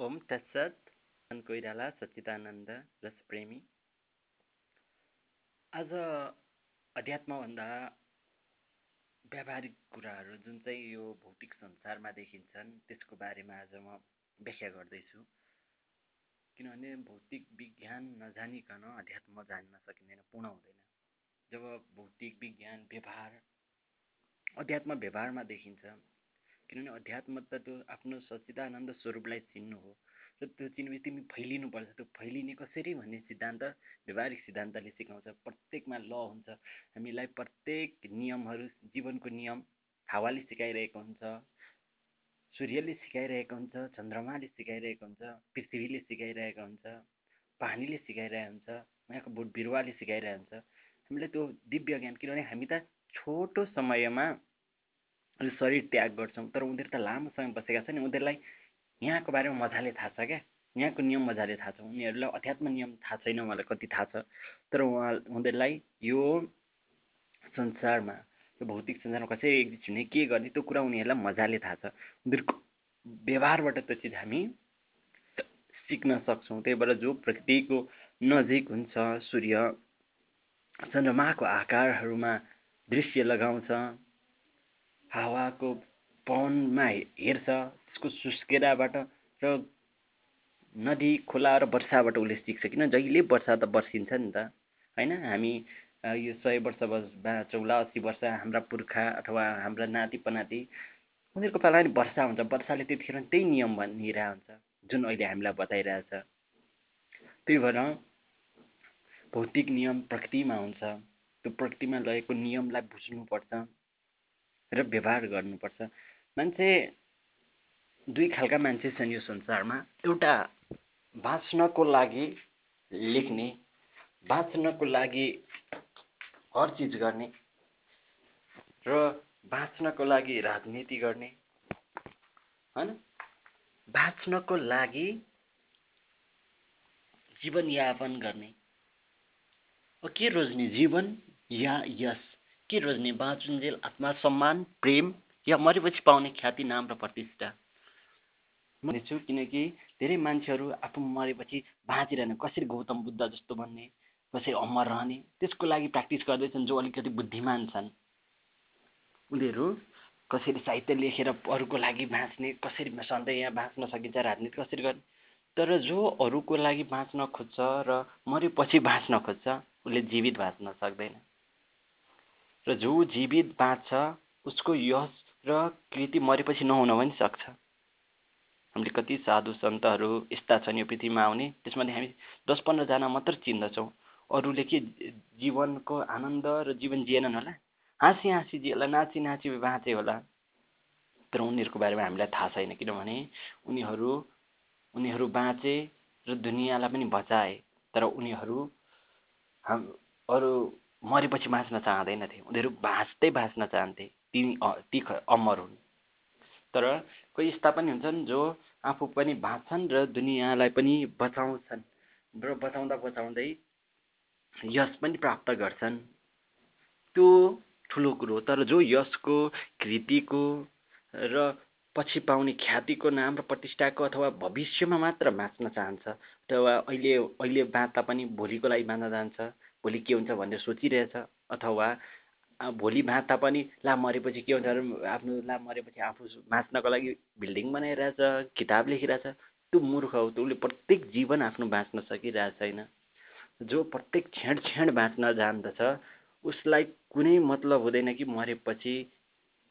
ओम तत्सत कोइराला सच्चिदानन्द रसप्रेमी। आज अध्यात्मभन्दा व्यावहारिक कुराहरू जुन चाहिँ यो भौतिक संसारमा देखिन्छन् त्यसको बारेमा आज म व्याख्या गर्दैछु। किनभने भौतिक विज्ञान नजानिकन अध्यात्म जान्न सकिँदैन पूर्ण हुँदैन। जब भौतिक विज्ञान व्यवहार अध्यात्म व्यवहारमा देखिन्छ किनभने अध्यात्म त त्यो आफ्नो सच्चिदानन्द स्वरूपलाई चिन्नु हो। र त्यो चिनेपछि तिमी फैलिनुपर्छ त्यो फैलिने कसरी भन्ने सिद्धान्त व्यवहारिक सिद्धान्तले सिकाउँछ। प्रत्येकमा ल हुन्छ। हामीलाई प्रत्येक नियमहरू जीवनको नियम हावाले सिकाइरहेको हुन्छ। सूर्यले सिकाइरहेको हुन्छ। चन्द्रमाले सिकाइरहेको हुन्छ। पृथ्वीले सिकाइरहेको हुन्छ। पानीले सिकाइरहेको हुन्छ। यहाँको बोट बिरुवाले सिकाइरहेको हुन्छ। हामीलाई त्यो दिव्य ज्ञान किनभने हामी त छोटो समयमा शरीर त्याग गर्छौँ। तर उनीहरू त लामो समय बसेका छन् उनीहरूलाई यहाँको बारेमा मजाले थाहा छ क्या? यहाँको नियम मजाले थाहा छ। उनीहरूलाई अध्यात्म नियम थाहा छैन उहाँलाई कति थाहा छ। तर उहाँ उनीहरूलाई यो संसारमा यो भौतिक संसारमा कसरी एक्जिस्ट हुने के गर्ने त्यो कुरा उनीहरूलाई मजाले थाहा छ। उनीहरूको व्यवहारबाट त्यो चिज हामी सिक्न सक्छौँ। त्यही भएर जो प्रकृतिको नजिक हुन्छ सूर्य चन्द्रमाको आकारहरूमा दृश्य लगाउँछ हावाको पवनमा हेर्छ त्यसको सुस्केराबाट र नदी खोला र वर्षाबाट उसले सिक्छ। किन? जहिले वर्षा त बर्सिन्छ नि त। होइन? हामी यो सय वर्ष बाँचौँला अस्सी वर्ष हाम्रा पुर्खा अथवा हाम्रा नाति पनाति उनीहरूको पाला नि वर्षा हुन्छ। वर्षाले त्यतिखेर त्यही नियम भनिरहेको हुन्छ जुन अहिले हामीलाई बताइरहेछ। त्यही भएर भौतिक नियम प्रकृतिमा हुन्छ। त्यो प्रकृतिमा लगेको नियमलाई बुझ्नुपर्छ। र व्यवहार गर्नुपर्छ। मान्छे दुई खालका मान्छे छन् यो संसारमा। एउटा बाँच्नको लागि लेख्ने बाँच्नको लागि हर चिज गर्ने र बाँच्नको लागि राजनीति गर्ने होइन? बाँच्नको लागि जीवनयापन गर्ने। के रोज्ने? जीवन या यस के रोज्ने? बाँचुन्जेल आत्मसम्मान प्रेम या मरेपछि पाउने ख्याति नाम र प्रतिष्ठा? भनेछु किनकि धेरै मान्छेहरू आफू मरेपछि बाँचिरहने। कसरी गौतम बुद्ध जस्तो भन्ने? कसरी अमर रहने? त्यसको लागि प्र्याक्टिस गर्दैछन् जो अलिकति बुद्धिमान छन्। उनीहरू कसरी साहित्य लेखेर अरूको लागि बाँच्ने? कसरी सधैँ यहाँ बाँच्न सकिन्छ राजनीति कसरी गर्ने? तर जो अरूको लागि बाँच्न खोज्छ र मरेपछि बाँच्न खोज्छ उसले जीवित बाँच्न सक्दैन। र जो जीवित बाँच्छ उसको यश र कृति मरेपछि नहुन पनि सक्छ। हामीले कति साधु सन्तहरू यस्ता छन् यो पृथ्वीमा आउने त्यसमध्ये हामी दस पन्ध्रजना मात्र चिन्दछौँ। अरूले के जीवनको आनन्द र जीवन जिएनन् होला? हाँसी हाँसी जिए होला नाची नाची बाँचे होला। तर उनीहरूको बारेमा हामीलाई थाहा छैन किनभने उनीहरू उनीहरू बाँचे र दुनियाँलाई पनि बचाए। तर उनीहरू हाम अरू मरेपछि बाँच्न चाहँदैनथे। उनीहरू बाँच्दै बाँच्न चाहन्थे। ती ती अमर हुन्। तर कोही यस्ता पनि हुन्छन् जो आफू पनि बाँच्छन् र दुनियाँलाई पनि बचाउँछन्। र बचाउँदा बचाउँदै यस पनि प्राप्त गर्छन्। त्यो ठुलो कुरो तर जो यसको कृतिको र पछि पाउने ख्यातिको नाम र प्रतिष्ठाको अथवा भविष्यमा मात्र बाँच्न चाहन्छ। अथवा अहिले अहिले बाँच्दा पनि भोलिको लागि बाँच्न जान्छ भोलि के हुन्छ भनेर सोचिरहेछ। अथवा भोलि बाँच्दा पनि ला मरेपछि के हुन्छ आफ्नो ला मरेपछि आफू बाँच्नको लागि बिल्डिङ बनाइरहेछ किताब लेखिरहेछ। त्यो मूर्ख हो उसले प्रत्येक जीवन आफ्नो बाँच्न सकिरहेको छैन। जो प्रत्येक क्षण क्षण बाँच्न जान्दछ उसलाई कुनै मतलब हुँदैन कि मरेपछि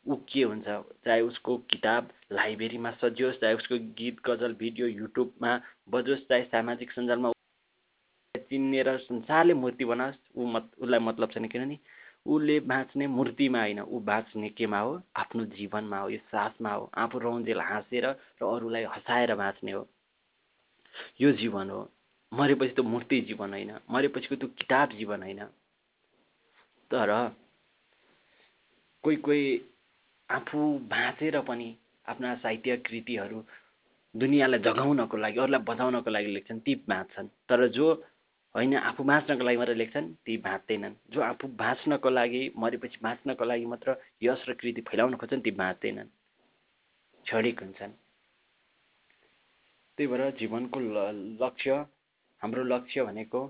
ऊ के हुन्छ। चाहे उसको किताब लाइब्रेरीमा सजियोस् चाहे उसको गीत गजल भिडियो युट्युबमा बजोस् चाहे सामाजिक सञ्जालमा चिनेर संसारले मूर्ति बनाओस् ऊ मत उसलाई मतलब छैन किनभने उसले बाँच्ने मूर्तिमा होइन ऊ बाँच्ने केमा हो? आफ्नो जीवनमा हो यो सासमा हो आफू रौन्जेल हाँसेर र अरूलाई हँसाएर बाँच्ने हो। यो जीवन हो। मरेपछि त मूर्ति जीवन होइन मरेपछिको त्यो किताब जीवन होइन। तर कोही कोही आफू बाँचेर पनि आफ्ना साहित्य कृतिहरू दुनियाँलाई जगाउनको लागि अरूलाई बचाउनको लागि लेख्छन् ती बाँच्छन्। तर जो होइन आफू बाँच्नको लागि मात्र लेख्छन् ती बाँच्दैनन्। जो आफू बाँच्नको लागि मरेपछि बाँच्नको लागि मात्र यश र कृति फैलाउन खोज्छन् ती बाँच्दैनन्। क्षणिक हुन्छन्। त्यही भएर जीवनको लक्ष्य हाम्रो लक्ष्य भनेको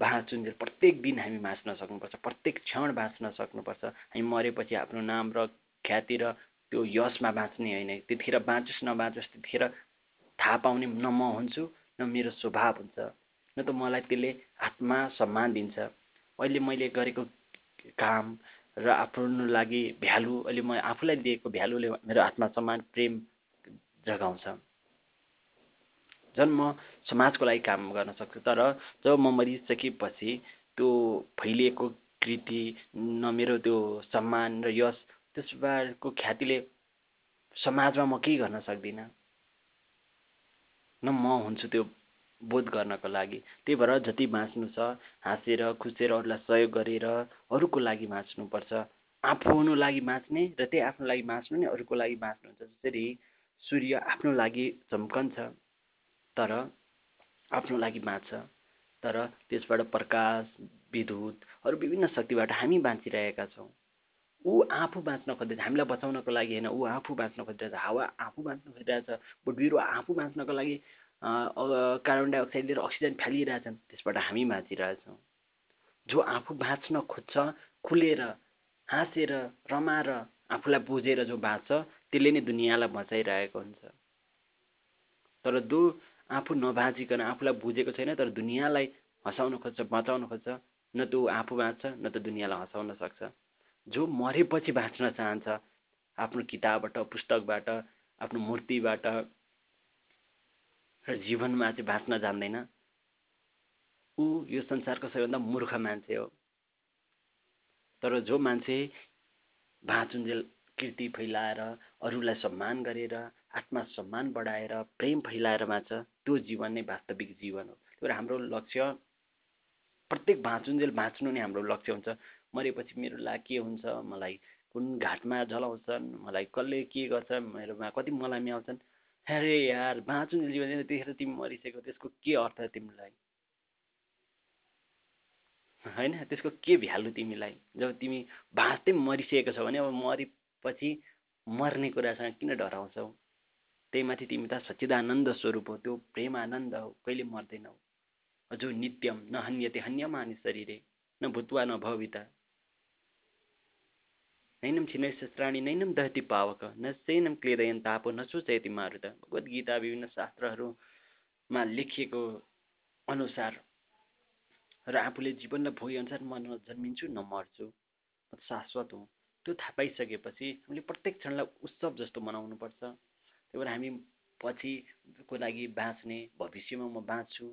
बाँचुन्जेल प्रत्येक दिन हामी बाँच्न सक्नुपर्छ प्रत्येक क्षण बाँच्न सक्नुपर्छ। हामी मरेपछि आफ्नो नाम र ख्याति र त्यो यशमा बाँच्ने होइन। त्यतिखेर बाँचोस् नबाँचोस् त्यतिखेर थाहा पाउने न म हुन्छु न मेरो स्वभाव हुन्छ। न त मलाई त्यसले आत्मा सम्मान दिन्छ। अहिले मैले गरेको काम र आफ्नो लागि भ्यालु अहिले म आफूलाई दिएको भ्यालुले मेरो आत्मा सम्मान प्रेम जगाउँछ। झन् म समाजको लागि काम गर्न सक्छु तर जब म मरिसकेपछि त्यो फैलिएको कृति न मेरो त्यो सम्मान र यस त्यसबारको ख्यातिले समाजमा म केही गर्न सक्दिनँ। न म हुन्छु त्यो बोध गर्नको लागि। त्यही भएर जति बाँच्नु छ हाँसेर खुसेर अरूलाई सहयोग गरेर अरूको लागि बाँच्नुपर्छ। आफू हुनु लागि बाँच्ने र त्यही आफ्नो लागि बाँच्नु नै अरूको लागि बाँच्नुहुन्छ जसरी सूर्य आफ्नो लागि चम्कन्छ तर आफ्नो लागि बाँच्छ। तर त्यसबाट प्रकाश विद्युत अरू विभिन्न शक्तिबाट हामी बाँचिरहेका छौँ। ऊ आफू बाँच्न खोज्दैछ। हामीलाई बचाउनको लागि होइन। ऊ आफू बाँच्न खोजिरहेछ हावा आफू बाँच्न खोजिरहेछ बोट बिरुवा आफू बाँच्नको लागि कार्बन डाइअक्साइड लिएर अक्सिजन फालिरहेछन् त्यसबाट हामी बाँचिरहेछौँ। जो आफू बाँच्न खोज्छ खुलेर हाँसेर रमाएर आफूलाई बुझेर जो बाँच्छ त्यसले नै दुनियाँलाई बचाइरहेको हुन्छ। तर जो आफू नबाँचिकन आफूलाई बुझेको छैन तर दुनियाँलाई हँसाउन खोज्छ बचाउन खोज्छ न त ऊ आफू बाँच्छ न त दुनियाँलाई हँसाउन सक्छ। जो मरेपछि बाँच्न चाहन्छ आफ्नो किताबबाट पुस्तकबाट आफ्नो मूर्तिबाट र जीवनमा चाहिँ बाँच्न जान्दैन ऊ यो संसारको सबैभन्दा मूर्ख मान्छे हो। तर जो मान्छे बाँचुन्जेल कृति फैलाएर अरूलाई सम्मान गरेर आत्मा सम्मान बढाएर प्रेम फैलाएर बाँच्छ त्यो जीवन नै वास्तविक जीवन हो। भएर हाम्रो लक्ष्य प्रत्येक बाँचुन्जेल बाँच्नु नै हाम्रो लक्ष्य हुन्छ। मरेपछि मेरो लागि के हुन्छ? मलाई कुन घाटमा जलाउँछन् मलाई कसले के गर्छ मेरोमा कति मलामी आउँछन्? अरे यार बाँचुन्जेल जीवन त्यतिखेर तिमी मरिसक्यो त्यसको के अर्थ तिमीलाई? होइन त्यसको के भ्यालु तिमीलाई? जब तिमी बाँच्दै मरिसकेको छौ भने अब मरेपछि मर्ने कुरासँग किन डराउँछौ? त्यही माथि तिमी त सच्चिदानन्द स्वरूप हो त्यो प्रेम आनन्द हो कहिले मर्दैनौ? जो नित्यम न हन्यते हन्यमानि शरीरे न भूत्वा न भविता। छिनै शस्त्राणी नैनम दहति पावक न सैनम क्लेदयन तापो न सोचयति मारुत। भगवद् गीता विभिन्न शास्त्रहरूमा लेखिएको अनुसार र आफूले जीवनलाई भोगेअनुसार म न जन्मिन्छु न मर्छु म शाश्वत हुँ। त्यो थाहा पाइसकेपछि हामीले प्रत्येक क्षणलाई उत्सव जस्तो मनाउनुपर्छ। त्यही भएर हामी पछिको लागि बाँच्ने भविष्यमा म बाँच्छु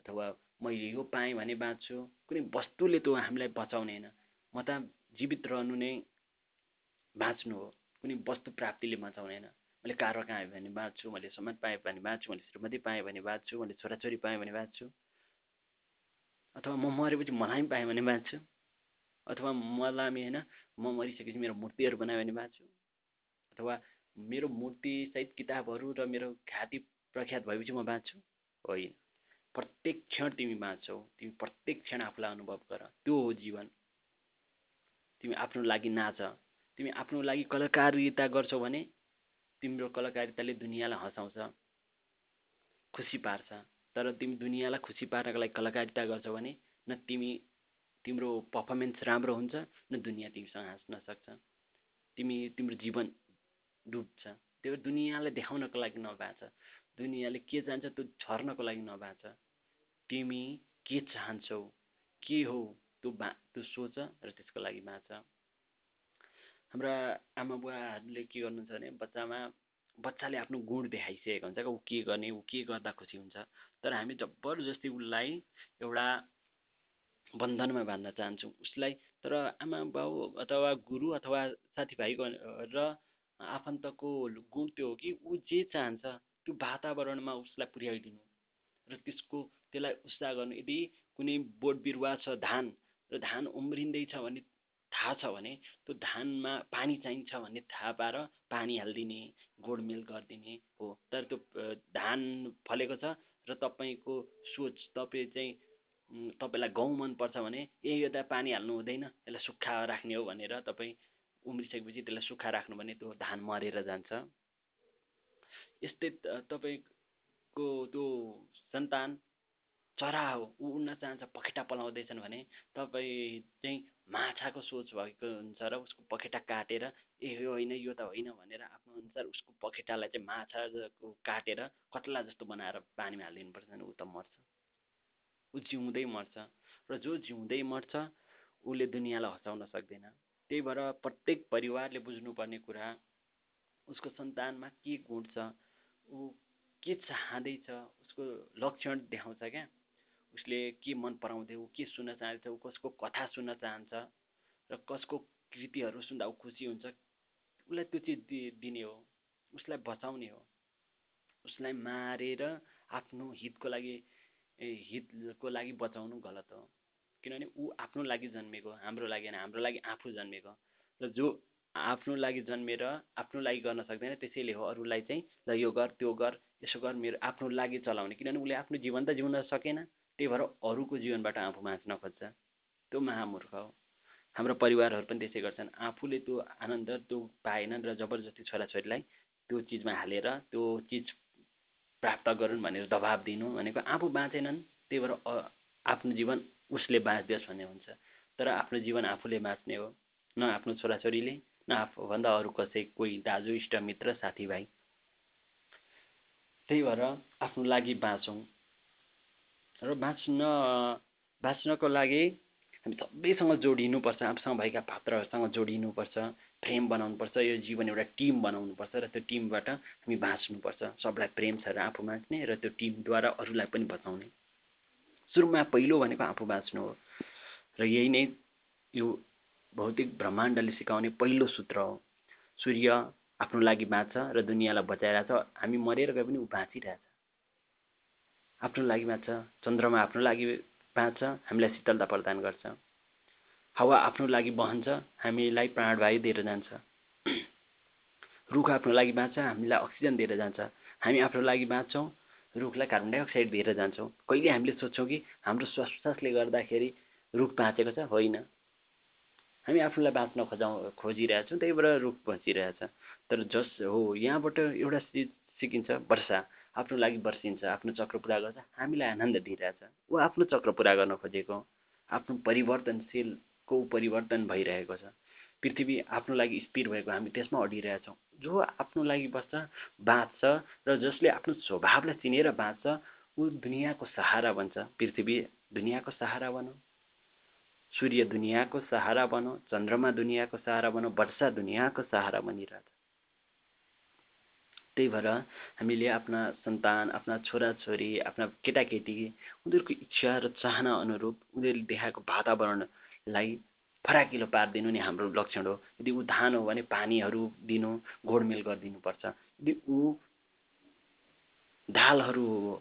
अथवा मैले यो पाएँ भने बाँच्छु। कुनै वस्तुले त्यो हामीलाई बचाउने होइन। म त जीवित रहनु नै बाँच्नु हो कुनै वस्तु प्राप्तिले बचाउने होइन मैले कार कहाँ भने बाँच्छु मैले सम्मान पाएँ भने बाँच्छु मैले श्रीमती पाएँ भने बाँच्छु मैले छोराछोरी पाएँ भने बाँच्छु। अथवा म मरेपछि मलाई पनि पाएँ भने बाँच्छु। अथवा मलाई होइन म मरिसकेपछि मेरो मूर्तिहरू बनायो भने बाँच्छु। अथवा मेरो मूर्तिसहित किताबहरू र मेरो ख्याति प्रख्यात भएपछि म बाँच्छु। होइन। प्रत्येक क्षण तिमी बाँच्छौ तिमी प्रत्येक क्षण आफूलाई अनुभव गर। त्यो हो जीवन। तिमी आफ्नो लागि नाच। तिमी आफ्नो लागि कलाकारिता गर्छौ भने तिम्रो कलाकारिताले दुनियाँलाई हँसाउँछ खुसी पार्छ। तर तिमी दुनियाँलाई खुसी पार्नको लागि कलाकारिता गर्छौ भने न तिमी तिम्रो पर्फर्मेन्स राम्रो हुन्छ न दुनियाँ तिमीसँग हाँस्न सक्छ। तिमी तिम्रो जीवन डुब्छ। भएर दुनियाँलाई देखाउनको लागि नबाँच दुनियाँले के चाहन्छ त्यो छर्नको लागि नबाँच तिमी के चाहन्छौ के हो त्यो बा त्यो सोच र त्यसको लागि बाँच। हाम्रा आमा बुवाहरूले के गर्नुहुन्छ भने बच्चामा बच्चाले आफ्नो गुण देखाइसकेको हुन्छ। क्या ऊ के गर्ने ऊ के गर्दा खुसी हुन्छ? तर हामी जबरजस्ती उसलाई एउटा बन्धनमा बाँध्न चाहन्छौँ। उसलाई तर आमा बाउ अथवा गुरु अथवा साथीभाइको र आफन्तको गुण त्यो हो कि ऊ जे चाहन्छ त्यो वातावरणमा उसलाई पुर्याइदिनु। र त्यसको त्यसलाई उत्साह गर्नु। यदि कुनै बोट बिरुवा छ धान र धान उम्रिँदैछ भने थाहा छ भने त्यो धानमा पानी चाहिन्छ भन्ने थाहा पाएर पानी हालिदिने गोडमेल गरिदिने हो। तर त्यो धान फलेको छ र तपाईँको सोच तपाईँ चाहिँ तपाईँलाई गहुँ मनपर्छ भने ए यो त पानी हाल्नु हुँदैन यसलाई सुक्खा राख्ने हो भनेर तपाईँ उम्रिसकेपछि त्यसलाई सुक्खा राख्नु भने त्यो धान मरेर जान्छ। यस्तै तपाईँको त्यो सन्तान चरा हो ऊ उड्न चाहन्छ पखेटा पलाउँदैछन् भने तपाईँ चाहिँ माछाको सोच भएको हुन्छ र उसको पखेटा काटेर ए यो होइन यो त होइन भनेर आफ्नो अनुसार उसको पखेटालाई चाहिँ माछाको काटेर कत्ला जस्तो बनाएर पानीमा हालिदिनुपर्छ ऊ त मर्छ। ऊ जिउँदै मर्छ र जो जिउँदै मर्छ उसले दुनियाँलाई हँसाउन सक्दैन। त्यही भएर प्रत्येक परिवारले बुझ्नुपर्ने कुरा उसको सन्तानमा के गुण छ ऊ के चाहँदैछ उसको लक्षण देखाउँछ क्या? उसले के मन पराउँदै ऊ के सुन्न चाहन्छ ऊ कसको कथा सुन्न चाहन्छ र कसको कृतिहरू सुन्दा ऊ खुसी हुन्छ उसलाई त्यो चिज दि दिने हो उसलाई बचाउने हो। उसलाई मारेर आफ्नो हितको लागि हितको लागि बचाउनु गलत हो। किनभने ऊ आफ्नो लागि जन्मेको हाम्रो लागि होइन हाम्रो लागि आफू जन्मेको। र जो आफ्नो लागि जन्मेर आफ्नो लागि गर्न सक्दैन त्यसैले हो अरूलाई चाहिँ ल यो गर त्यो गर यसो गर मेरो आफ्नो लागि चलाउने। किनभने उसले आफ्नो जीवन त जिउन सकेन त्यही भएर अरूको जीवनबाट आफू बाँच्न खोज्छ त्यो महामूर्ख हो। हाम्रो परिवारहरू पनि त्यसै गर्छन्। आफूले त्यो आनन्द त्यो पाएनन् र जबरजस्ती छोराछोरीलाई त्यो चिजमा हालेर त्यो चिज प्राप्त गरून् भनेर दबाब दिनु भनेको आफू बाँचेनन् त्यही भएर आफ्नो जीवन उसले बाँचिदियोस् भन्ने हुन्छ। तर आफ्नो जीवन आफूले बाँच्ने हो न आफ्नो छोराछोरीले। आफूभन्दा अरू कसै कोही दाजु इष्टमित्र साथीभाइ? त्यही भएर आफ्नो लागि बाँचौँ। र बाँच्न बाँच्नको लागि हामी सबैसँग जोडिनुपर्छ आफूसँग भएका पात्रहरूसँग जोडिनुपर्छ फ्रेम बनाउनुपर्छ यो जीवन एउटा टिम बनाउनुपर्छ र त्यो टिमबाट हामी बाँच्नुपर्छ। सबलाई प्रेम छ र आफू बाँच्ने र त्यो टिमद्वारा अरूलाई पनि बचाउने। सुरुमा पहिलो भनेको आफू बाँच्नु हो। र यही नै यो भौतिक ब्रह्माण्डले सिकाउने पहिलो सूत्र हो। सूर्य आफ्नो लागि बाँच्छ र दुनियाँलाई बचाइरहेछ। हामी मरेर गए पनि ऊ बाँचिरहेछ। आफ्नो लागि बाँच्छ चन्द्रमा आफ्नो लागि बाँच्छ हामीलाई शीतलता प्रदान गर्छ। हावा आफ्नो लागि बहन्छ हामीलाई प्राणवायु दिएर जान्छ। रुख आफ्नो लागि बाँच्छ हामीलाई अक्सिजन दिएर जान्छ। हामी आफ्नो लागि बाँच्छौँ रुखलाई कार्बन डाइअक्साइड दिएर जान्छौँ। कहिले हामीले सोध्छौँ कि हाम्रो श्वासले गर्दाखेरि रुख बाँचेको छ? होइन। हामी आफूलाई बाँच्न खोजाउँ खोजिरहेछौँ त्यही भएर रुख बचिरहेछ। तर जस हो यहाँबाट एउटा चिज सिकिन्छ वर्षा। आफ्नो लागि बर्सिन्छ आफ्नो चक्र पुरा गर्छ हामीलाई आनन्द दिइरहेछ। ऊ आफ्नो चक्र पुरा गर्न खोजेको आफ्नो परिवर्तनशीलको परिवर्तन भइरहेको छ। पृथ्वी आफ्नो लागि स्थिर भएको हामी त्यसमा अडिरहेछौँ। जो आफ्नो लागि बस्छ बाँच्छ र जसले आफ्नो स्वभावलाई चिनेर बाँच्छ ऊ दुनियाँको सहारा बन्छ। पृथ्वी दुनियाँको सहारा भनौँ सूर्य दुनियाँको सहारा भनौँ चन्द्रमा दुनियाँको सहारा भनौँ वर्षा दुनियाँको सहारा बनिरहेछ त्यही भएर हामीले आफ्ना सन्तान आफ्ना छोराछोरी आफ्ना केटाकेटी उनीहरूको इच्छा र चाहना अनुरूप उनीहरूले देखाएको वातावरणलाई फराकिलो पारिदिनु नै हाम्रो लक्षण हो। यदि ऊ धान हो भने पानीहरू दिनु गोडमेल गरिदिनुपर्छ। यदि ऊ दालहरू हो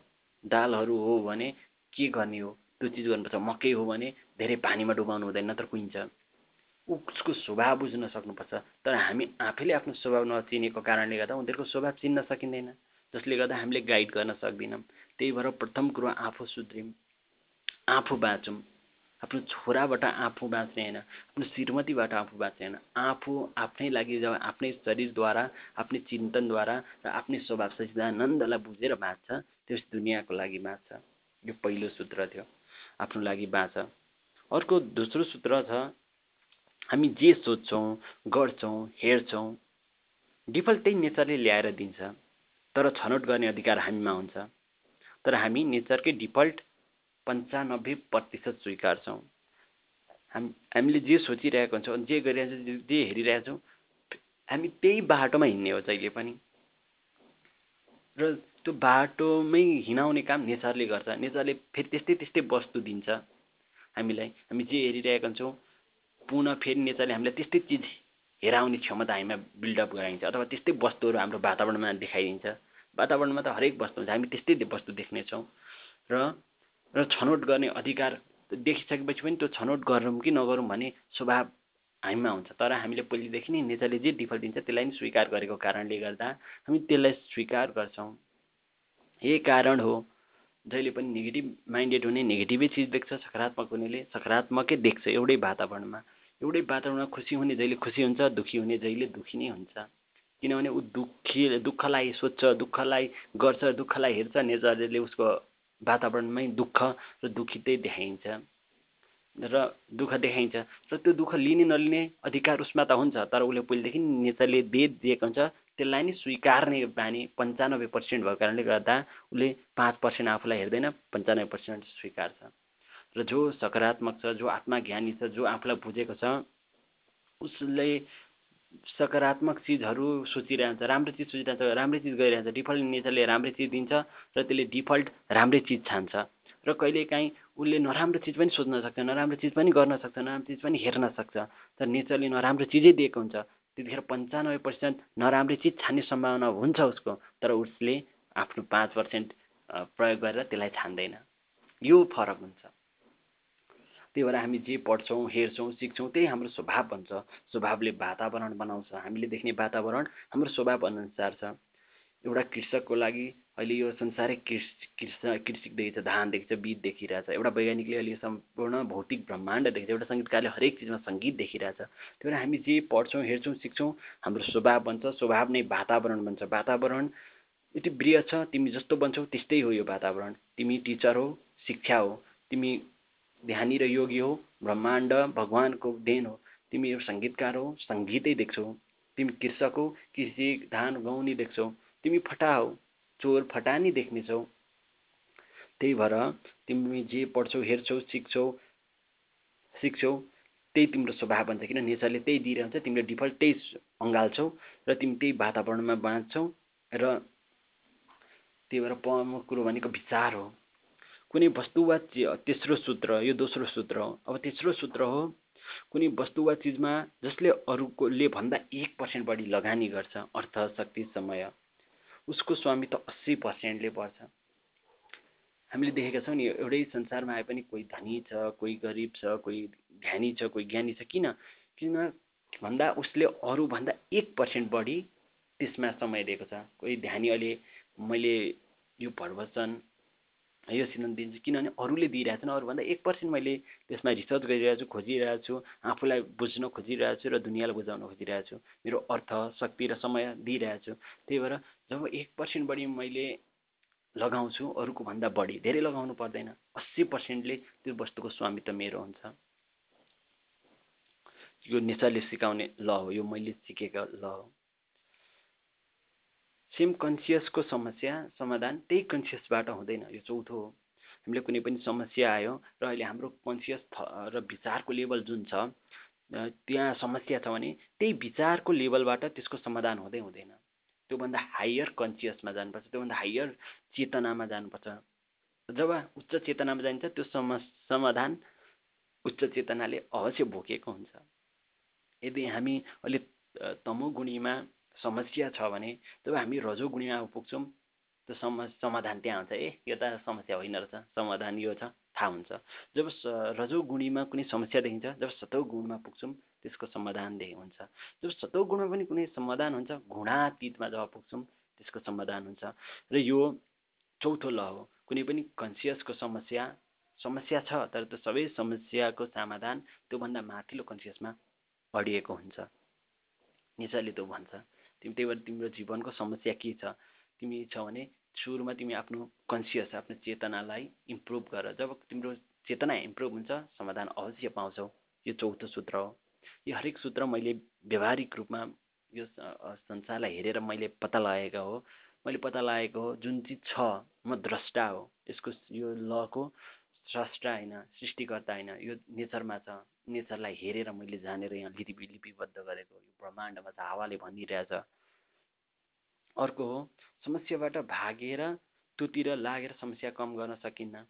दालहरू हो भने के गर्ने हो? त्यो चिज गर्नुपर्छ मकै हो भने धेरै पानीमा डुबाउनु हुँदैन नत्र कुहिन्छ। उसको स्वभाव बुझ्न सक्नुपर्छ। तर हामी आफैले आफ्नो स्वभाव नचिनेको कारणले गर्दा उनीहरूको स्वभाव चिन्न सकिँदैन जसले गर्दा हामीले गाइड गर्न सक्दैनौँ। त्यही भएर प्रथम कुरो आफू सुध्रियौँ आफू बाँचौँ। आफ्नो छोराबाट आफू बाँच्ने होइन आफ्नो श्रीमतीबाट आफू बाँच्ने होइन। आफू आफ्नै लागि जब आफ्नै शरीरद्वारा आफ्नै चिन्तनद्वारा र आफ्नै स्वभाव सचिदानन्दलाई बुझेर बाँच्छ त्यस दुनियाँको लागि बाँच्छ। यो पहिलो सूत्र थियो। आफ्नो लागि बाँच। अर्को दोस्रो सूत्र छ हामी जे सोध्छौँ गर्छौँ हेर्छौँ डिफल्ट त्यही नेचरले ल्याएर दिन्छ तर छनौट गर्ने अधिकार हामीमा हुन्छ। तर हामी नेचरकै डिफल्ट पन्चानब्बे प्रतिशत स्वीकार्छौँ। हाम हामीले जे सोचिरहेको हुन्छौँ जे गरिरहेको छौँ जे हेरिरहेको छौँ हामी त्यही बाटोमा हिँड्ने हो जहिले पनि। र त्यो बाटोमै हिँडाउने काम नेचरले गर्छ। नेचरले फेरि त्यस्तै त्यस्तै वस्तु दिन्छ हामीलाई। हामी जे हेरिरहेका हुन्छौँ पुनः फेरि नेचरले हामीलाई त्यस्तै चिज हेराउने क्षमता हामीमा बिल्डअप गराइन्छ अथवा त्यस्तै वस्तुहरू हाम्रो वातावरणमा देखाइदिन्छ। वातावरणमा त हरेक वस्तु हुन्छ। हामी त्यस्तै वस्तु देख्नेछौँ र र छनौट गर्ने अधिकार देखिसकेपछि पनि त्यो छनौट गरौँ कि नगरौँ भन्ने स्वभाव हामीमा हुन्छ। तर हामीले पहिलेदेखि नै नेचरले जे डिफल्ट दिन्छ त्यसलाई नै स्वीकार गरेको कारणले गर्दा हामी त्यसलाई स्वीकार गर्छौँ। यही कारण हो जहिले पनि नेगेटिभ माइन्डेड हुने नेगेटिभै चिज देख्छ सकारात्मक हुनेले सकारात्मकै देख्छ एउटै वातावरणमा। एउटै वातावरणमा खुसी हुने जहिले खुसी हुन्छ दुःखी हुने जहिले दुःखी नै हुन्छ। किनभने ऊ दुःखी दुःखलाई सोध्छ दुःखलाई गर्छ दुःखलाई हेर्छ नेचरले उसको वातावरणमै दुःख र दुःखितै देखाइन्छ। र दुःख देखाइन्छ। र त्यो दुःख लिने नलिने अधिकार उसमा त हुन्छ तर उसले पहिलेदेखि नेचरले दिएको हुन्छ त्यसलाई नै स्वीकार्ने बानी पन्चानब्बे पर्सेन्ट भएको कारणले गर्दा उसले पाँच पर्सेन्ट आफूलाई हेर्दैन पन्चानब्बे पर्सेन्ट स्वीकार्छ। र जो सकारात्मक छ जो आत्मज्ञानी छ जो आफूलाई बुझेको छ उसले सकारात्मक चिजहरू सोचिरहन्छ राम्रो चिज सोचिरहन्छ राम्रै चिज गरिरहन्छ। डिफल्ट नेचरले राम्रै चिज दिन्छ र त्यसले डिफल्ट राम्रै चिज छान्छ। र कहिलेकाहीँ उसले नराम्रो चिज पनि सोच्न सक्छ नराम्रो चिज पनि गर्न सक्छ नराम्रो चिज पनि हेर्न सक्छ। तर नेचरले नराम्रो चिजै दिएको हुन्छ। त्यतिखेर पन्चानब्बे पर्सेन्ट नराम्रो चिज छान्ने सम्भावना हुन्छ उसको तर उसले आफ्नो पाँच पर्सेन्ट प्रयोग गरेर त्यसलाई छान्दैन। यो फरक हुन्छ। त्यही भएर हामी जे पढ्छौँ हेर्छौँ सिक्छौँ त्यही हाम्रो स्वभाव बन्छ। स्वभावले वातावरण बनाउँछ। हामीले देख्ने वातावरण हाम्रो स्वभाव अनुसार छ। एउटा कृषकको लागि अहिले यो संसारै कृषि कृषि देखेको छ धान देखेको छ बिट देखिरहेछ। एउटा वैज्ञानिकले अहिले सम्पूर्ण भौतिक ब्रह्माण्ड देखेको छ एउटा सङ्गीतकारले हरेक चिजमा सङ्गीत देखिरहेछ। त्यही भएर हामी जे पढ्छौँ हेर्छौँ सिक्छौँ हाम्रो स्वभाव बन्छ। स्वभाव नै वातावरण बन्छ। वातावरण यति वृह छ तिमी जस्तो बन्छौ त्यस्तै हो यो वातावरण। तिमी टिचर हो शिक्षा हो तिमी ध्यानी र योगी हो ब्रह्माण्ड भगवान्को देन हो। तिमी एउटा सङ्गीतकार हो सङ्गीतै देख्छौ। तिमी कृषक हो कृषि धान गहुँ नि देख्छौ। तिमी फटा हौ चोर फटा नि देख्नेछौ त्यही भएर तिमी जे पढ्छौ हेर्छौ सिक्छौ सिक्छौ त्यही तिम्रो स्वभाव बन्छ किन नेचरले त्यही दिइरहन्छ तिमीले डिफल्ट त्यही अँगाल्छौ र तिमी त्यही वातावरणमा बाँच्छौ र त्यही भएर प्रमुख कुरो भनेको विचार हो। कुनै वस्तु वा तेस्रो सूत्र यो दोस्रो सूत्र हो। अब तेस्रो सूत्र हो कुनै वस्तु वा चिजमा जसले अरूकोले भन्दा एक पर्सेन्ट बढी लगानी गर्छ। अर्थ शक्ति समय। उसको स्वामित्व अस्सी पर्सेन्टले पर्छ। हामीले देखेका छौँ नि एउटै संसारमा आए पनि कोही धनी छ कोही गरिब छ कोही ध्यानी छ कोही ज्ञानी छ किन? किन? भन्दा उसले अरूभन्दा एक पर्सेन्ट बढी त्यसमा समय दिएको छ। कोही ध्यानी अहिले मैले यो प्रवचन यो सिद्धान्त दिन्छु। किनभने अरूले दिइरहेको छन् अरूभन्दा एक पर्सेन्ट मैले त्यसमा रिसर्च गरिरहेको छु खोजिरहेको छु आफूलाई बुझ्न खोजिरहेको छु र दुनियाँलाई बुझाउन खोजिरहेको छु मेरो अर्थ शक्ति र समय दिइरहेको छु त्यही भएर जब एक पर्सेन्ट बढी मैले लगाउँछु अरूको भन्दा बढी धेरै लगाउनु पर्दैन। अस्सी पर्सेन्टले त्यो वस्तुको स्वामित्व मेरो हुन्छ। यो नेचरले सिकाउने ल हो यो मैले सिकेको ल हो। सेम कन्सियसको समस्या समाधान त्यही कन्सियसबाट हुँदैन यो चौथो हो। हामीले कुनै पनि समस्या आयो र अहिले हाम्रो कन्सियस र विचारको लेभल जुन छ त्यहाँ समस्या छ भने त्यही विचारको लेभलबाट त्यसको समाधान हुँदै हुँदैन। त्योभन्दा हायर कन्सियसमा जानुपर्छ त्योभन्दा हायर चेतनामा जानुपर्छ। जब उच्च चेतनामा जान्छ त्यो सम समाधान उच्च चेतनाले अवश्य भोगेको हुन्छ। यदि हामी अहिले तमोगुणीमा समस्या छ भने जब हामी रजोगुणीमा पुग्छौँ। त्यो सम समाधान त्यहाँ हुन्छ। ए यो त समस्या होइन रहेछ। समाधान यो छ थाहा हुन्छ। जब रजोगुणीमा कुनै समस्या देखिन्छ जब सतौ गुणमा पुग्छौँ त्यसको समाधान देखि हुन्छ। जब सतौ गुणमा पनि कुनै समाधान हुन्छ गुणातीतमा जब पुग्छौँ त्यसको समाधान हुन्छ। र यो चौथो ल हो। कुनै पनि कन्सियसको समस्या समस्या छ तर त्यो सबै समस्याको समाधान त्योभन्दा माथिल्लो कन्सियसमा अडिएको हुन्छ। नेचरले त्यो भन्छ। तिमी त्यही भएर तिम्रो जीवनको समस्या के छ? तिमी छ भने सुरुमा तिमी आफ्नो कन्सियस आफ्नो चेतनालाई इम्प्रुभ गर। जब तिम्रो चेतना इम्प्रुभ हुन्छ समाधान अवश्य पाउँछौ। यो चौथो सूत्र हो। यो हरेक सूत्र मैले व्यवहारिक रूपमा यो संसारलाई हेरेर मैले पत्ता लगाएको हो। मैले पत्ता लगाएको हो जुन चिज छ म द्रष्टा हो। यसको यो लको स्रष्टा होइन सृष्टिकर्ता होइन यो नेचरमा छ। नेचरलाई हेरेर मैले जानेर यहाँ लिपि लिपिबद्ध गरेको यो ब्रह्माण्डमा छ हावाले भनिरहेछ। अर्को हो समस्याबाट भागेर त्योतिर लागेर समस्या कम गर्न सकिन्न।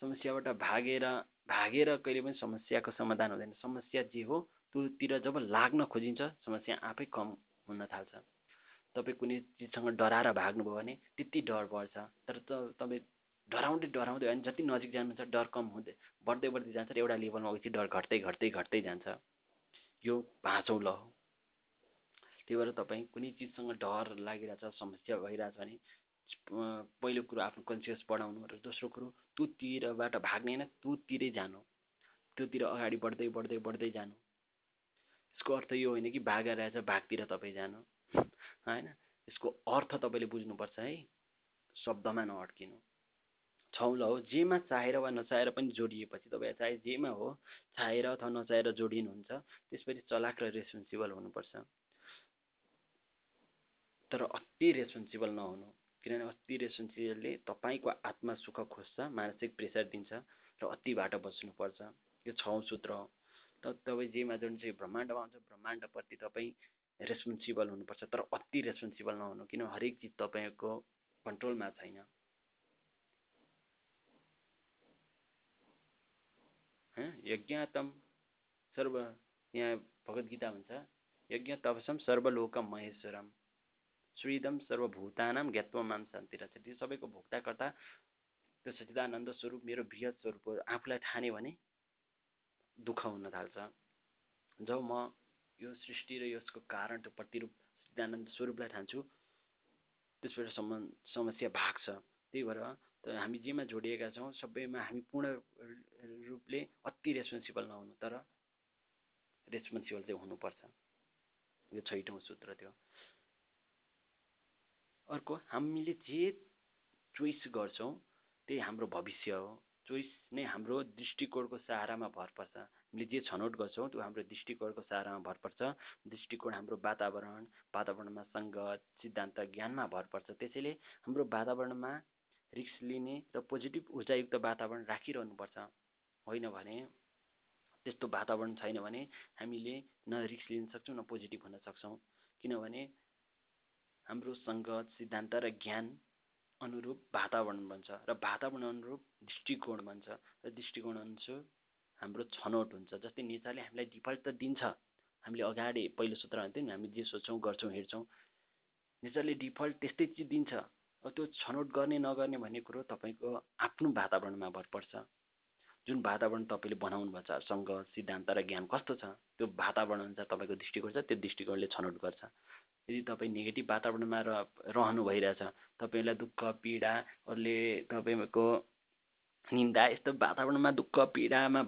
समस्याबाट भागेर भागेर कहिले पनि समस्याको समाधान हुँदैन। समस्या जे हो त्योतिर जब लाग्न खोजिन्छ समस्या आफै कम हुन थाल्छ। तपाईँ कुनै चिजसँग डराएर भाग्नुभयो भने त्यति डर बढ्छ तर तपाईँ डराउँदै डराउँदै होइन जति नजिक जानुहुन्छ डर कम हुँदै बढ्दै बढ्दै जान्छ र एउटा लेभलमा गएपछि डर घट्दै घट्दै घट्दै जान्छ। यो पाँचौँ ल हो त्यही भएर तपाईँ कुनै चिजसँग डर लागिरहेछ समस्या भइरहेछ भने पहिलो कुरो आफ्नो कन्सियस बढाउनु र दोस्रो कुरो त्योतिरबाट भाग्ने होइन त्योतिरै जानु। त्योतिर अगाडि बढ्दै बढ्दै बढ्दै जानु। यसको अर्थ यो होइन कि भागा रहेछ भागतिर तपाईँ जानु। होइन? यसको अर्थ तपाईँले बुझ्नुपर्छ है। शब्दमा नअड्किनु। छौँ हो। जेमा चाहेर वा नचाहेर पनि जोडिएपछि तपाईँ चाहे जेमा हो चाहेर अथवा नचाहेर जोडिनुहुन्छ त्यसपछि चलाक र रेस्पोन्सिबल हुनुपर्छ। तर अति रेस्पोन्सिबल नहुनु किनभने अति रेस्पोन्सिबलले तपाईँको आत्मा सुख खोज्छ मानसिक प्रेसर दिन्छ र अतिबाट बस्नुपर्छ यो छौँ सूत्र हो। त तपाईँ जेमा जुन चाहिँ ब्रह्माण्डमा हुन्छ ब्रह्माण्डप्रति तपाईँ रेस्पोन्सिबल हुनुपर्छ तर अति रेस्पोन्सिबल नहुनु किन हरेक चिज तपाईँको कन्ट्रोलमा छैन। यज्ञातम सर्व यहाँ भगवद्गीता हुन्छ यज्ञ तपसम सर्वलोकम महेश्वरम श्रीदम सर्वभूतानाम ज्ञात्व रहेछ त्यो सबैको भोक्ताकर्ता त्यो सचिदानन्द स्वरूप मेरो बृहत स्वरूप आफूलाई ठाने भने दुःख हुन थाल्छ। जब म यो सृष्टि र यसको कारण त्यो प्रतिरूप सचिदानन्द स्वरूपलाई ठान्छु त्यसबाट सम समस्या भाग्छ। त्यही भएर हामी जेमा जोडिएका छौँ सबैमा हामी पूर्ण रूपले अति रेस्पोन्सिबल नहुनु तर रेस्पोन्सिबल चाहिँ हुनुपर्छ। यो छैटौँ सूत्र थियो अर्को हामीले जे चोइस गर्छौँ त्यही हाम्रो भविष्य हो। चोइस नै हाम्रो दृष्टिकोणको सहारामा भर पर्छ। हामीले जे छनौट गर्छौँ त्यो हाम्रो दृष्टिकोणको सहारामा भर पर्छ। दृष्टिकोण हाम्रो वातावरण वातावरणमा सङ्गत सिद्धान्त ज्ञानमा भर पर्छ। त्यसैले हाम्रो वातावरणमा रिक्स लिने र पोजिटिभ ऊर्जायुक्त वातावरण राखिरहनुपर्छ। होइन भने त्यस्तो वातावरण छैन भने हामीले न रिक्स लिन सक्छौँ न पोजिटिभ हुन सक्छौँ। किनभने हाम्रो सङ्गत सिद्धान्त र ज्ञान अनुरूप वातावरण बन्छ र वातावरण अनुरूप दृष्टिकोण बन्छ र दृष्टिकोण अनुसार हाम्रो छनौट हुन्छ। जस्तै नेचरले हामीलाई डिफल्ट त दिन्छ हामीले अगाडि पहिलो सूत्र भन्थ्यो नि हामी जे सोच्छौँ गर्छौँ हेर्छौँ। नेचरले डिफल्ट त्यस्तै चिज दिन्छ। त्यो छनौट गर्ने नगर्ने भन्ने कुरो तपाईँको आफ्नो वातावरणमा भर पर्छ। जुन वातावरण तपाईँले बनाउनु भएको छ सङ्घ सिद्धान्त र ज्ञान कस्तो छ त्यो वातावरण अनुसार तपाईँको दृष्टिकोण छ त्यो दृष्टिकोणले छनौट गर्छ। यदि तपाईँ नेगेटिभ वातावरणमा र रहनु भइरहेछ तपाईँलाई दुःख पीडा अरूले तपाईँको निन्दा यस्तो वातावरणमा दुःख पीडामा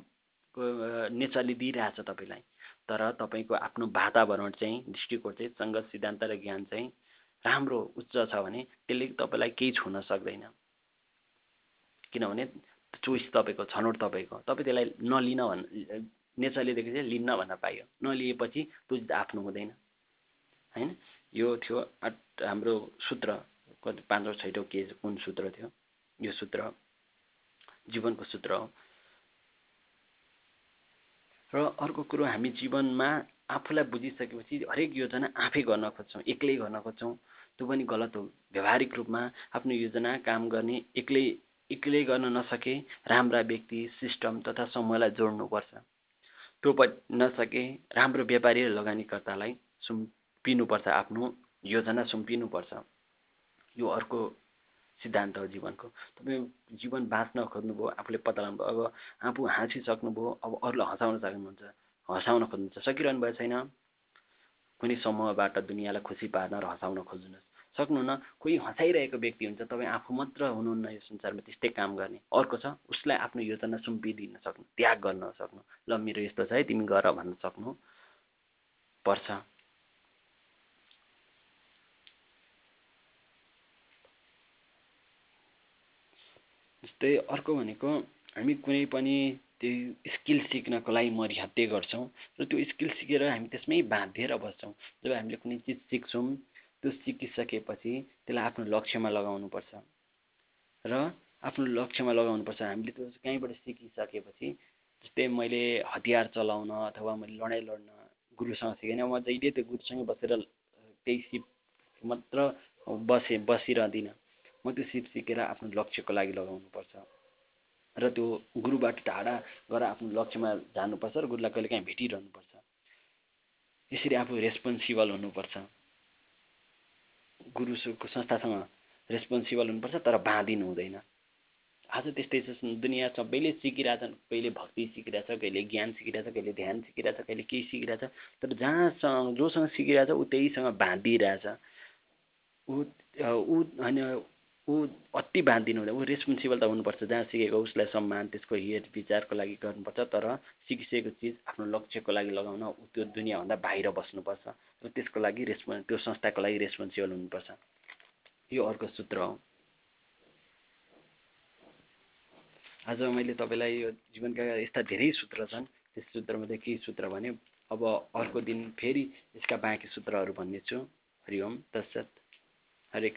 नेचरले दिइरहेछ तपाईँलाई। तर तपाईँको आफ्नो वातावरण चाहिँ दृष्टिकोण चाहिँ सङ्गत सिद्धान्त र ज्ञान चाहिँ राम्रो उच्च छ भने त्यसले तपाईँलाई केही छुन सक्दैन। किनभने चोइस तपाईँको छनौट तपाईँको तपाईँ त्यसलाई नलिन भन् नेचरले दिएको चाहिँ लिन्न भन्न पाइयो। नलिएपछि त्यो आफ्नो हुँदैन। होइन? यो थियो हाम्रो सूत्र कति पाँचौँ छैटौँ के कुन सूत्र थियो? यो सूत्र जीवनको सूत्र हो। र अर्को कुरो हामी जीवनमा आफूलाई बुझिसकेपछि हरेक योजना आफै गर्न खोज्छौँ एक्लै गर्न खोज्छौँ। त्यो पनि गलत हो। व्यावहारिक रूपमा आफ्नो योजना काम गर्ने एक्लै एक्लै गर्न नसके राम्रा व्यक्ति सिस्टम तथा समूहलाई जोड्नुपर्छ। पनि नसके राम्रो व्यापारी र लगानीकर्तालाई सुम्पिनुपर्छ आफ्नो योजना सुम्पिनुपर्छ। यो अर्को सिद्धान्त हो जीवनको। तपाईँ जीवन बाँच्न खोज्नुभयो आफूले पत्ता लगाउनुभयो अब आफू हाँसिसक्नुभयो अब अरूलाई हँसाउन सक्नुहुन्छ। हँसाउन खोज्नुहुन्छ सकिरहनु भएको छैन। कुनै समूहबाट दुनियाँलाई खुसी पार्न र हँसाउन खोज्नुहोस् सक्नुहुन्न। कोही हँसाइरहेको व्यक्ति हुन्छ तपाईँ आफू मात्र हुनुहुन्न यो संसारमा त्यस्तै काम गर्ने। अर्को छ उसलाई आफ्नो योजना सुम्पिदिन सक्नु त्याग गर्न सक्नु। ल मेरो यस्तो छ है तिमी गर भन्न सक्नु पर्छ। जस्तै अर्को भनेको हामी कुनै पनि त्यो स्किल सिक्नको लागि मरिहत्ते गर्छौँ र त्यो स्किल सिकेर हामी त्यसमै बाँधिएर बस्छौँ। जब हामीले कुनै चिज सिक्छौँ त्यो सिकिसकेपछि त्यसलाई आफ्नो लक्ष्यमा लगाउनुपर्छ। र आफ्नो लक्ष्यमा लगाउनुपर्छ। हामीले त्यो कहीँबाट सिकिसकेपछि जस्तै मैले हतियार चलाउन अथवा मैले लडाइँ लड्न गुरुसँग सिकेँ म जहिले त्यो गुरुसँगै बसेर त्यही सिप मात्र बसेँ बसिरहँदिनँ। म त्यो सिप सिकेर आफ्नो लक्ष्यको लागि लगाउनुपर्छ। र त्यो गुरुबाट टाढा गएर आफ्नो लक्ष्यमा जानुपर्छ र गुरुलाई कहिले काहीँ भेटिरहनुपर्छ। यसरी आफू रेस्पोन्सिबल हुनुपर्छ। गुरुको संस्थासँग रेस्पोन्सिबल हुनुपर्छ तर बाँधिनु हुँदैन। आज त्यस्तै छ दुनियाँ सबैले सिकिरहेछन् कहिले भक्ति सिकिरहेछ कहिले ज्ञान सिकिरहेछ कहिले ध्यान सिकिरहेछ कहिले केही सिकिरहेछ तर जहाँसँग जोसँग सिकिरहेछ ऊ त्यहीसँग बाँधिरहेछ। ऊ ऊ होइन ऊ अति बाँधिनु हुँदैन ऊ रेस्पोन्सिबल त हुनुपर्छ जहाँ सिकेको उसलाई सम्मान त्यसको हेर विचारको लागि गर्नुपर्छ तर सिकिसकेको चिज आफ्नो लक्ष्यको लागि लगाउन ऊ त्यो दुनियाँभन्दा बाहिर बस्नुपर्छ र त्यसको लागि रेस्पोन् त्यो संस्थाको लागि रेस्पोन्सिबल हुनुपर्छ। यो अर्को सूत्र हो। आज मैले तपाईँलाई यो जीवनका यस्ता धेरै सूत्र छन् त्यस सूत्रमध्ये केही सूत्र भने अब अर्को दिन फेरि यसका बाँकी सूत्रहरू भन्नेछु। हरि ओम तत्सत। हरे कृष्ण।